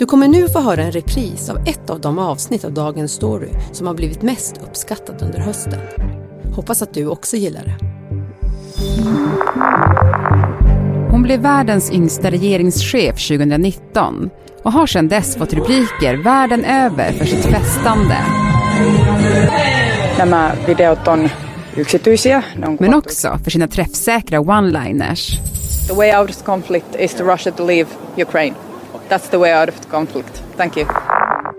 Du kommer nu få höra en repris av ett av de avsnitt av dagens story som har blivit mest uppskattat under hösten. Hoppas att du också gillar det. Hon blev världens yngsta regeringschef 2019 och har sedan dess fått rubriker världen över för sitt festande. Nämä videot on yksityisiä. Ne on Men också för sina träffsäkra one-liners. The way out of the conflict is to Russia to leave Ukraine. That's the way out of the conflict. Thank you.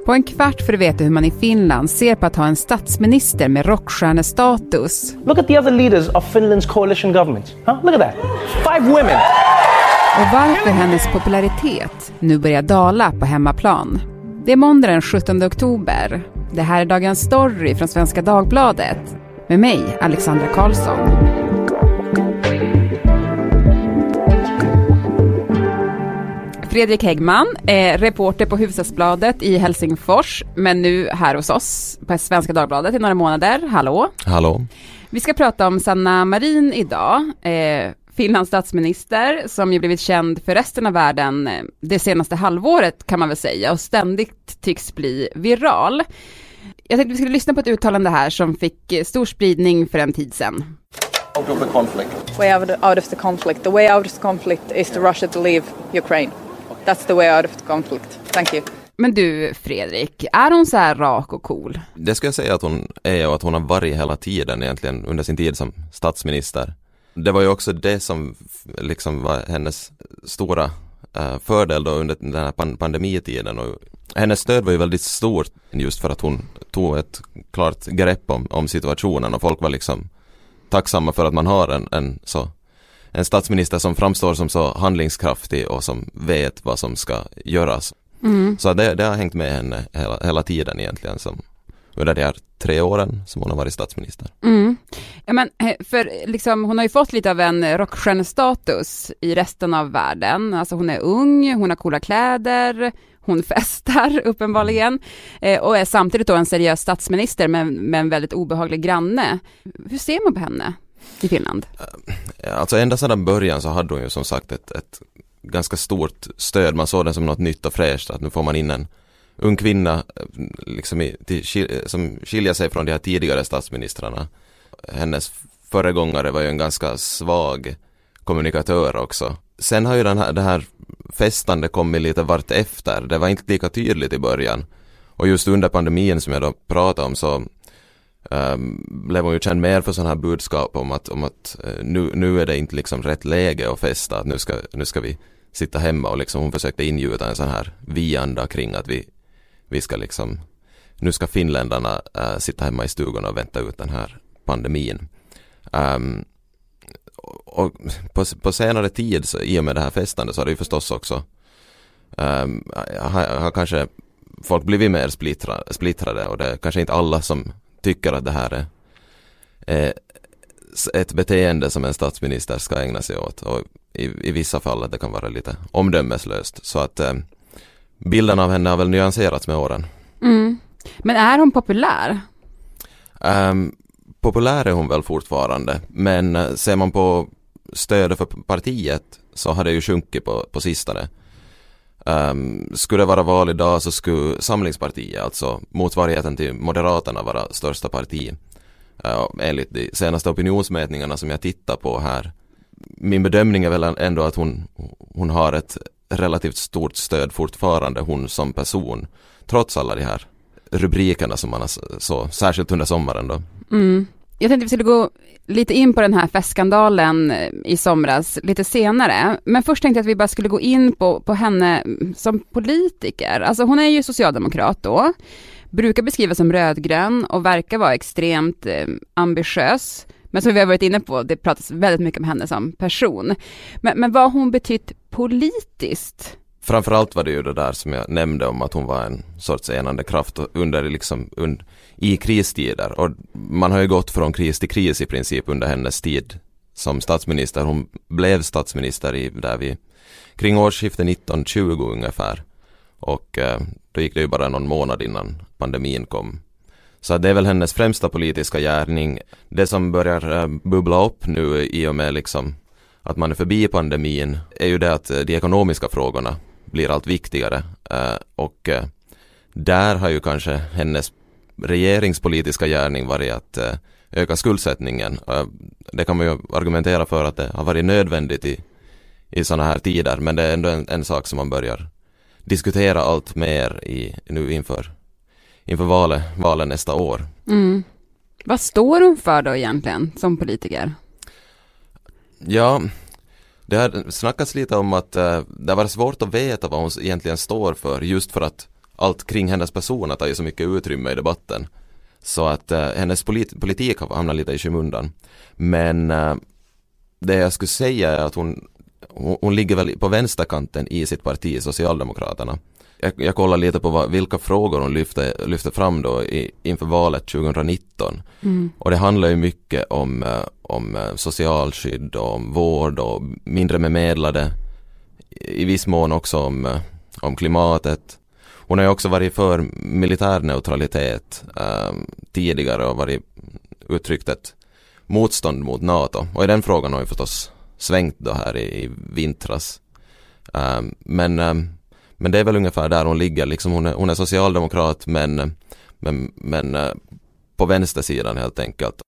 På en kvart får du veta hur man i Finland ser på att ha en statsminister med rockstjärnestatus. Look at the other leaders of Finland's coalition government. Huh? Look at that. Five women. Och varför hennes popularitet nu börjar dala på hemmaplan. Det är måndag den 17 oktober. Det här är Dagens Story från Svenska Dagbladet. Med mig, Alexandra Karlsson. Fredrik Häggman, är reporter på Hufvudstadsbladet i Helsingfors, men nu här hos oss på Svenska Dagbladet i några månader. Hallå! Hallå! Vi ska prata om Sanna Marin idag, eh, Finlands statsminister, som ju blivit känd för resten av världen eh, det senaste halvåret kan man väl säga, och ständigt tycks bli viral. Jag tänkte vi skulle lyssna på ett uttalande här som fick eh, stor spridning för en tid sedan. out of the conflict. Way out out of the conflict. The way out of the conflict is to Russia to leave Ukraine. That's the way out of the conflict. Thank you. Men du Fredrik, är hon så här rak och cool? Det ska jag säga att hon är och att hon har varit hela tiden egentligen under sin tid som statsminister. Det var ju också det som liksom var hennes stora uh, fördel då under den här pan pandemitiden och hennes stöd var ju väldigt stort just för att hon tog ett klart grepp om, om situationen och folk var liksom tacksamma för att man har en, en så en statsminister som framstår som så handlingskraftig och som vet vad som ska göras. Mm. Så det, det har hängt med henne hela, hela tiden egentligen som under de här tre åren som hon har varit statsminister. Mm. Ja, men, eh, för liksom, hon har ju fått lite av en rockstjärnestatus i resten av världen. Alltså hon är ung, hon har coola kläder, hon festar uppenbarligen eh, och är samtidigt då en seriös statsminister med, med en väldigt obehaglig granne. Hur ser man på henne i Finland? Eh, alltså ända sedan början så hade hon ju som sagt ett, ett ganska stort stöd. Man såg det som något nytt och fräscht att nu får man in en ung kvinna eh, liksom i, till, eh, som skiljer sig från de här tidigare statsministrarna. Hennes föregångare var ju en ganska svag kommunikatör också. Sen har ju den här, det här festande kommit lite vart efter. Det var inte lika tydligt i början. Och just under pandemin som jag då pratade om så um, blev hon ju känd mer för sådana här budskap om att, om att uh, nu, nu är det inte liksom rätt läge att festa, att nu ska, nu ska vi sitta hemma och liksom hon försökte ingjuta en sån här vi-anda kring att vi, vi ska liksom, nu ska finländarna uh, sitta hemma i stugorna och vänta ut den här pandemin. Um, och på, på senare tid, så, i och med det här festandet, så har det ju förstås också ehm, um, har, har kanske folk blivit mer splittra, splittrade och det är kanske inte alla som tycker att det här är eh, ett beteende som en statsminister ska ägna sig åt och i, i vissa fall att det kan vara lite omdömeslöst så att eh, bilden av henne har väl nyanserats med åren. Mm. Men är hon populär? Um, populär är hon väl fortfarande men eh, ser man på stödet för partiet så har det ju sjunkit på, på sistone. Um, skulle det vara val idag så skulle Samlingspartiet, alltså motsvarigheten till Moderaterna, vara största parti. Uh, enligt de senaste opinionsmätningarna som jag tittar på här. Min bedömning är väl ändå att hon, hon har ett relativt stort stöd fortfarande, hon som person. Trots alla de här rubrikerna som man har så, särskilt under sommaren då. Mm. Jag tänkte vi skulle gå lite in på den här festskandalen eh, i somras lite senare. Men först tänkte jag att vi bara skulle gå in på, på henne mm, som politiker. Alltså hon är ju socialdemokrat då, brukar beskrivas som rödgrön och verkar vara extremt eh, ambitiös. Men som vi har varit inne på, det pratas väldigt mycket om henne som person. Men, men vad har hon betytt politiskt? Framförallt var det ju det där som jag nämnde om att hon var en sorts enande kraft under liksom, und, i kristider och man har ju gått från kris till kris i princip under hennes tid som statsminister. Hon blev statsminister i, där vi, kring årsskiftet 1920 ungefär och eh, då gick det ju bara någon månad innan pandemin kom. Så det är väl hennes främsta politiska gärning. Det som börjar eh, bubbla upp nu i och med liksom att man är förbi pandemin är ju det att eh, de ekonomiska frågorna blir allt viktigare. Eh, och eh, där har ju kanske hennes regeringspolitiska gärning varit att eh, öka skuldsättningen. Det kan man ju argumentera för att det har varit nödvändigt i, i sådana här tider men det är ändå en, en sak som man börjar diskutera allt mer i, nu inför, inför valet, valet nästa år. Mm. Vad står hon för då egentligen som politiker? Ja, det har snackats lite om att eh, det var svårt att veta vad hon egentligen står för just för att allt kring hennes person har tagit så mycket utrymme i debatten. Så att eh, hennes polit politik har hamnat lite i skymundan. Men eh, det jag skulle säga är att hon, hon, hon ligger väl på vänsterkanten i sitt parti, Socialdemokraterna. Jag, jag kollar lite på vad, vilka frågor hon lyfte, lyfte fram då i, inför valet 2019. Mm. Och det handlar ju mycket om, om socialskydd och om vård och mindre bemedlade. I viss mån också om, om klimatet. Hon har ju också varit för militärneutralitet eh, tidigare och varit uttryckt ett motstånd mot NATO. Och i den frågan har hon förstås svängt då här i, i vintras. Eh, men, eh, men det är väl ungefär där hon ligger. Liksom hon, är, hon är socialdemokrat men, men, men eh, på vänstersidan helt enkelt.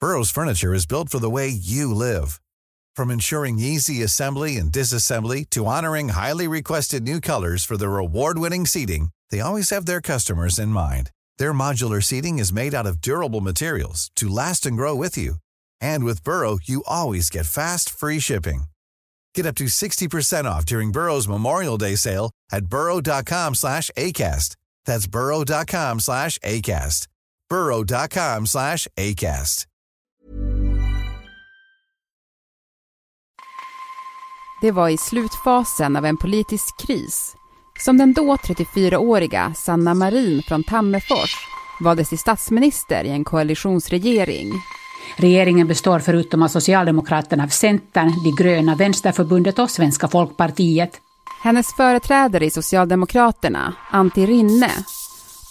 Burrows furniture is built for the way you live. From ensuring easy assembly and disassembly to honoring highly requested new colors for their award-winning seating, they always have their customers in mind. Their modular seating is made out of durable materials to last and grow with you. And with Burrow, you always get fast, free shipping. Get up to 60% off during Burrow's Memorial Day sale at burrow.com slash ACAST. That's burrow.com slash ACAST. burrow.com slash ACAST. Det var i slutfasen av en politisk kris som den då 34-åriga Sanna Marin från Tammerfors valdes till statsminister i en koalitionsregering. Regeringen består förutom av Socialdemokraterna av Centern, De gröna, Vänsterförbundet och Svenska folkpartiet. Hennes företrädare i Socialdemokraterna, Antti Rinne,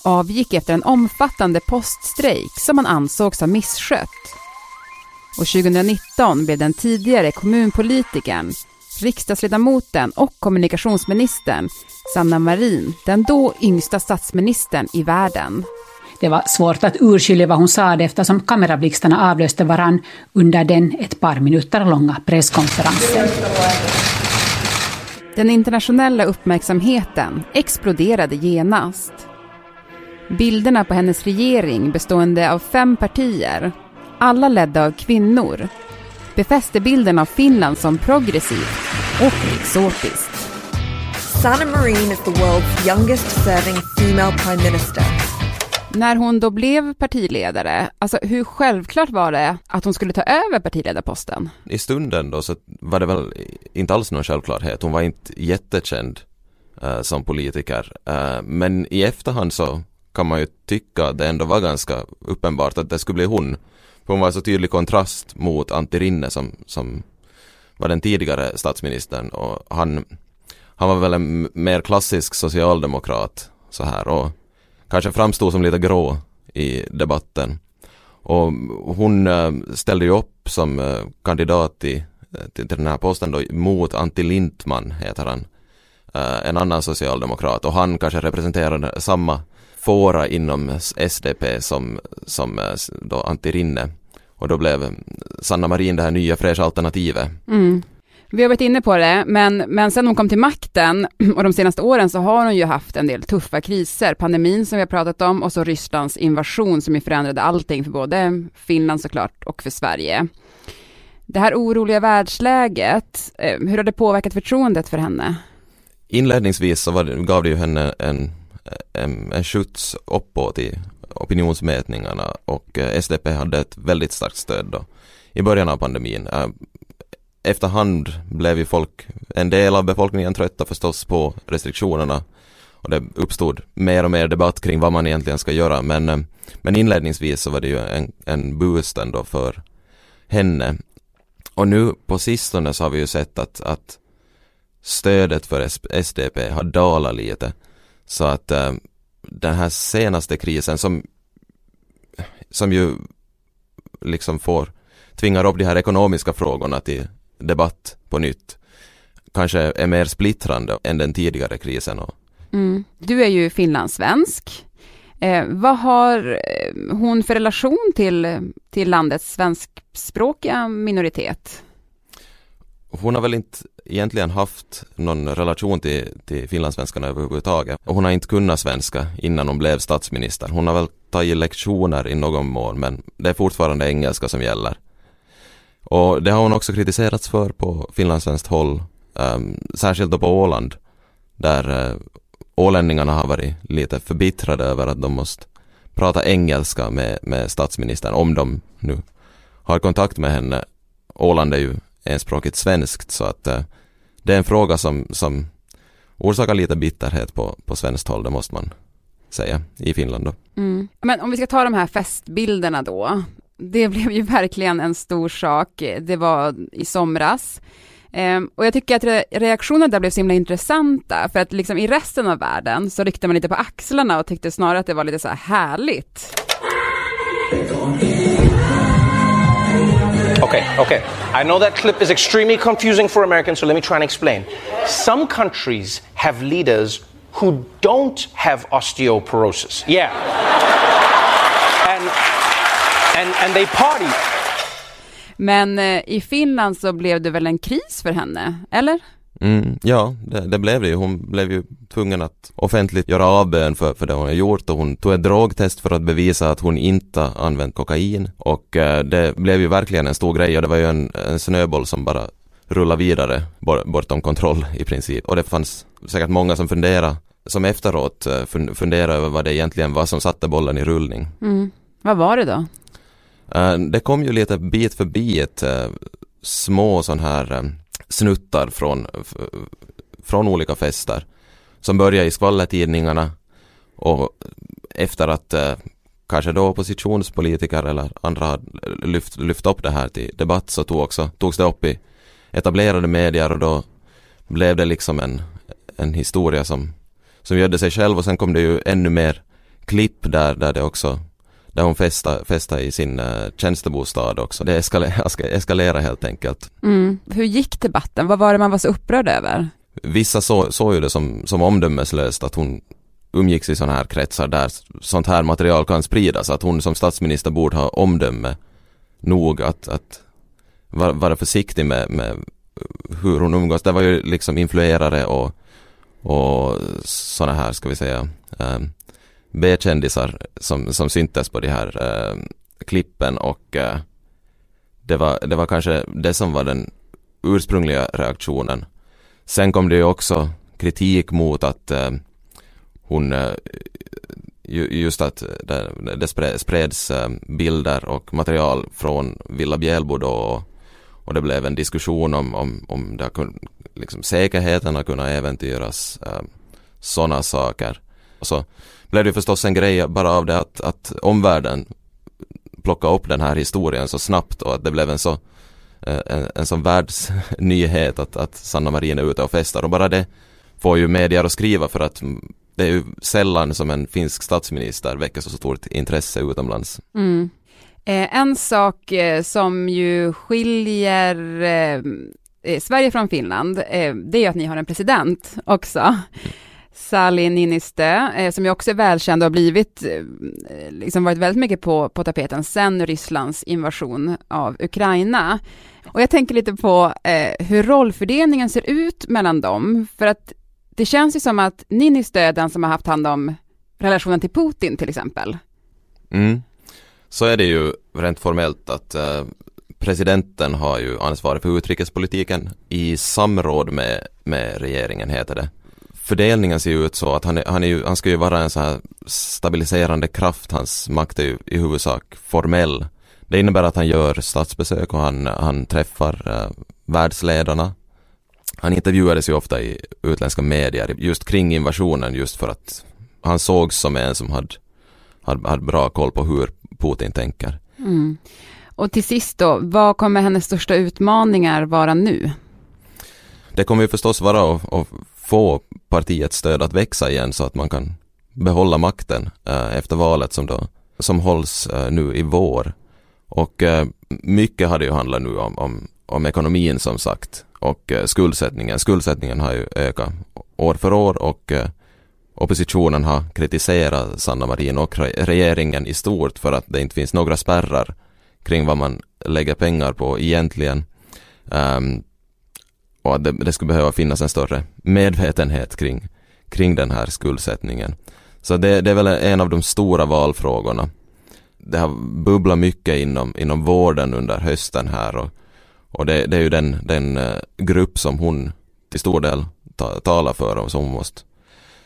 avgick efter en omfattande poststrejk som han ansågs ha misskött. Och 2019 blev den tidigare kommunpolitikern riksdagsledamoten och kommunikationsministern Sanna Marin den då yngsta statsministern i världen. Det var svårt att urskilja vad hon sa eftersom kamerablixtarna avlöste varann under den ett par minuter långa presskonferensen. Den internationella uppmärksamheten exploderade genast. Bilderna på hennes regering bestående av fem partier, alla ledda av kvinnor, befäste bilden av Finland som progressivt och exotiskt. Sanna Marin is the world's youngest serving female prime minister. När hon då blev partiledare, alltså hur självklart var det att hon skulle ta över partiledarposten? I stunden då så var det väl inte alls någon självklarhet. Hon var inte jättekänd uh, som politiker. Uh, men i efterhand så kan man ju tycka att det ändå var ganska uppenbart att det skulle bli hon. För hon var så tydlig kontrast mot Antti Rinne som, som var den tidigare statsministern och han, han var väl en mer klassisk socialdemokrat så här och kanske framstod som lite grå i debatten. Och hon eh, ställde ju upp som eh, kandidat till, eh, till, till den här posten då mot Antti Lindman heter han. En annan socialdemokrat och han kanske representerade samma fåra inom SDP som, som då Antti Rinne. Och då blev Sanna Marin det här nya fräscha alternativet. Mm. Vi har varit inne på det, men, men sen hon kom till makten och de senaste åren så har hon ju haft en del tuffa kriser. Pandemin som vi har pratat om och så Rysslands invasion som ju förändrade allting för både Finland såklart och för Sverige. Det här oroliga världsläget, eh, hur har det påverkat förtroendet för henne? Inledningsvis så det, gav det ju henne en, en, en skjuts uppåt i opinionsmätningarna och eh, SDP hade ett väldigt starkt stöd då i början av pandemin eh, efterhand blev ju folk, en del av befolkningen trötta förstås på restriktionerna och det uppstod mer och mer debatt kring vad man egentligen ska göra men, eh, men inledningsvis så var det ju en, en boost ändå för henne. Och nu på sistone så har vi ju sett att, att stödet för SDP har dalat lite. Så att äh, den här senaste krisen som, som ju liksom får, tvingar upp de här ekonomiska frågorna till debatt på nytt. kanske är mer splittrande än den tidigare krisen. Mm. Du är ju finlandssvensk. Eh, vad har eh, hon för relation till, till landets svenskspråkiga minoritet? Hon har väl inte egentligen haft någon relation till, till finlandssvenskarna överhuvudtaget. Och hon har inte kunnat svenska innan hon blev statsminister. Hon har väl tagit lektioner i någon mån men det är fortfarande engelska som gäller. Och det har hon också kritiserats för på finlandssvenskt håll, um, särskilt då på Åland, där uh, ålänningarna har varit lite förbittrade över att de måste prata engelska med, med statsministern om de nu har kontakt med henne. Åland är ju enspråkigt svenskt så att uh, det är en fråga som, som orsakar lite bitterhet på, på svenskt håll, det måste man säga, i Finland då. Mm. Men om vi ska ta de här festbilderna då, det blev ju verkligen en stor sak. Det var i somras. Um, och jag tycker att re reaktionerna där blev så himla intressanta, för att liksom i resten av världen så ryckte man lite på axlarna och tyckte snarare att det var lite så här härligt. Okay, okay. I know that clip is extremely confusing for Americans, so let me try and explain. Some countries have leaders who don't have osteoporosis. Yeah and and, they party. Men eh, i Finland så blev det väl en kris för henne, eller? Mm, ja, det, det, blev det ju. Hon blev ju tvungen att offentligt göra avbön för, för det hon har gjort och hon tog ett drogtest för att bevisa att hon inte använt kokain och eh, det blev ju verkligen en stor grej och det var ju en, en snöboll som bara rullade vidare bortom kontroll i princip och det fanns säkert många som funderade som efteråt eh, funderade över vad det egentligen var som satte bollen i rullning. Mm. Vad var det då? Eh, det kom ju lite bit för bit eh, små sådana här eh, snuttar från, från olika fester. Som började i skvallertidningarna och efter att kanske då oppositionspolitiker eller andra lyft, lyft upp det här till debatt så tog också, togs det upp i etablerade medier och då blev det liksom en, en historia som, som gödde sig själv och sen kom det ju ännu mer klipp där, där det också där hon festade, festade i sin uh, tjänstebostad också. Det eskalerade, eskalerade helt enkelt. Mm. Hur gick debatten? Vad var det man var så upprörd över? Vissa såg så ju det som, som omdömeslöst att hon umgicks i sådana här kretsar där sånt här material kan spridas. Att hon som statsminister borde ha omdöme nog att, att vara, vara försiktig med, med hur hon umgås. Det var ju liksom influerare och, och sådana här, ska vi säga, um, B-kändisar som, som syntes på de här eh, klippen och eh, det, var, det var kanske det som var den ursprungliga reaktionen. Sen kom det ju också kritik mot att eh, hon eh, just att det, det spreds eh, bilder och material från Villa Bjälbo då och, och det blev en diskussion om, om, om det kun, liksom säkerheten har kunnat äventyras, eh, sådana saker. Och så blev det förstås en grej bara av det att, att omvärlden plockade upp den här historien så snabbt och att det blev en så eh, en, en sån världsnyhet att, att Sanna Marin är ute och festar och bara det får ju medier att skriva för att det är ju sällan som en finsk statsminister väcker så stort intresse utomlands. Mm. Eh, en sak eh, som ju skiljer eh, eh Sverige från Finland, eh, det är ju att ni har en president också. Sally Niinistö, eh, som ju också är välkänd och har blivit, eh, liksom varit väldigt mycket på, på tapeten sen Rysslands invasion av Ukraina. Och jag tänker lite på eh, hur rollfördelningen ser ut mellan dem, för att det känns ju som att Niinistö är den som har haft hand om relationen till Putin till exempel. Mm. Så är det ju rent formellt att eh, presidenten har ju ansvaret för utrikespolitiken i samråd med, med regeringen heter det fördelningen ser ju ut så att han, är, han, är ju, han ska ju vara en så här stabiliserande kraft, hans makt är ju i huvudsak formell. Det innebär att han gör statsbesök och han, han träffar uh, världsledarna. Han intervjuades ju ofta i utländska medier just kring invasionen just för att han sågs som en som hade, hade, hade bra koll på hur Putin tänker. Mm. Och till sist då, vad kommer hennes största utmaningar vara nu? Det kommer ju förstås vara att, att få partiets stöd att växa igen så att man kan behålla makten eh, efter valet som, då, som hålls eh, nu i vår. Och eh, mycket har det ju handlat nu om, om, om ekonomin som sagt. och eh, skuldsättningen. Skuldsättningen har ju ökat år för år och eh, oppositionen har kritiserat Sanna Marin och regeringen i stort för att det inte finns några spärrar kring vad man lägger pengar på egentligen. Um, och att det, det, skulle behöva finnas en större medvetenhet kring, kring den här skuldsättningen. Så det, det är väl en av de stora valfrågorna. Det har bubblat mycket inom, inom vården under hösten här och, och det, det är ju den, den eh, grupp som hon till stor del ta, talar för och som hon måste,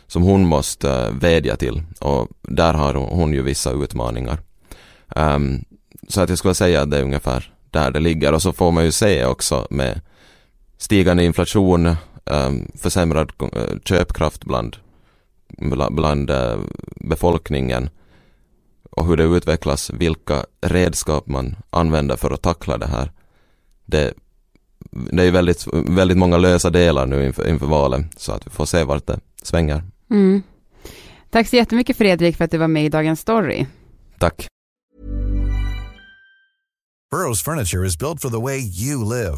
som hon måste uh, vädja till och där har hon, hon ju vissa utmaningar. Um, så att jag skulle säga att det är ungefär där det ligger och så får man ju se också med stigande inflation, um, försämrad uh, köpkraft bland, bland uh, befolkningen och hur det utvecklas, vilka redskap man använder för att tackla det här. Det, det är väldigt, väldigt många lösa delar nu inför, inför valet, så att vi får se vart det svänger. Mm. Tack så jättemycket Fredrik för att du var med i Dagens Story. Tack. Burrows furniture is built for the way you live.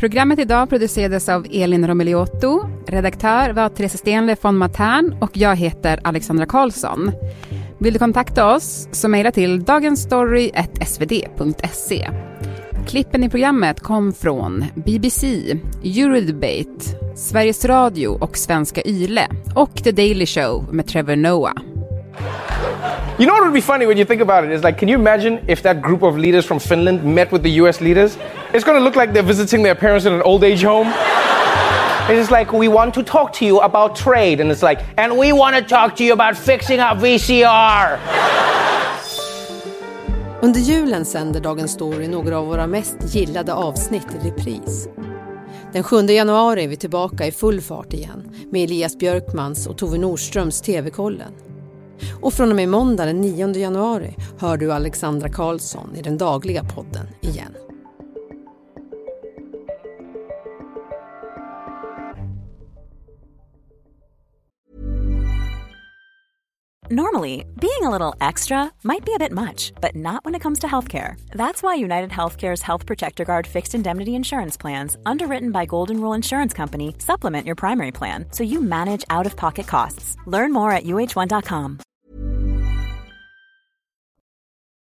Programmet idag producerades av Elin Romeliotto. Redaktör var Therese Stenle von Matern och jag heter Alexandra Karlsson. Vill du kontakta oss så mejla till dagensstory.svd.se. Klippen i programmet kom från BBC, Eurodebate, Sveriges Radio och Svenska Yle och The Daily Show med Trevor Noah. You know what would be funny when you think about it is like, can you imagine if that group of leaders from Finland met with the US leaders? It's gonna look like they're visiting their parents in an old age home. It's like, we want to talk to you about trade. And it's like, and we want to talk to you about fixing our VCR. Under julen sänder Dagens Story några av våra mest gillade avsnitt i repris. Den 7 januari är vi tillbaka i full fart igen med Elias Björkmans och Tove Nordströms TV-kollen. Och från och med måndag den 9 januari hör du Alexandra Karlsson i den dagliga podden igen. Normally, being a little extra might be a bit much, but not when it comes to healthcare. That's why United Healthcare's Health Protector Guard fixed indemnity insurance plans, underwritten by Golden Rule Insurance Company, supplement your primary plan so you manage out of pocket costs. Learn more at uh1.com.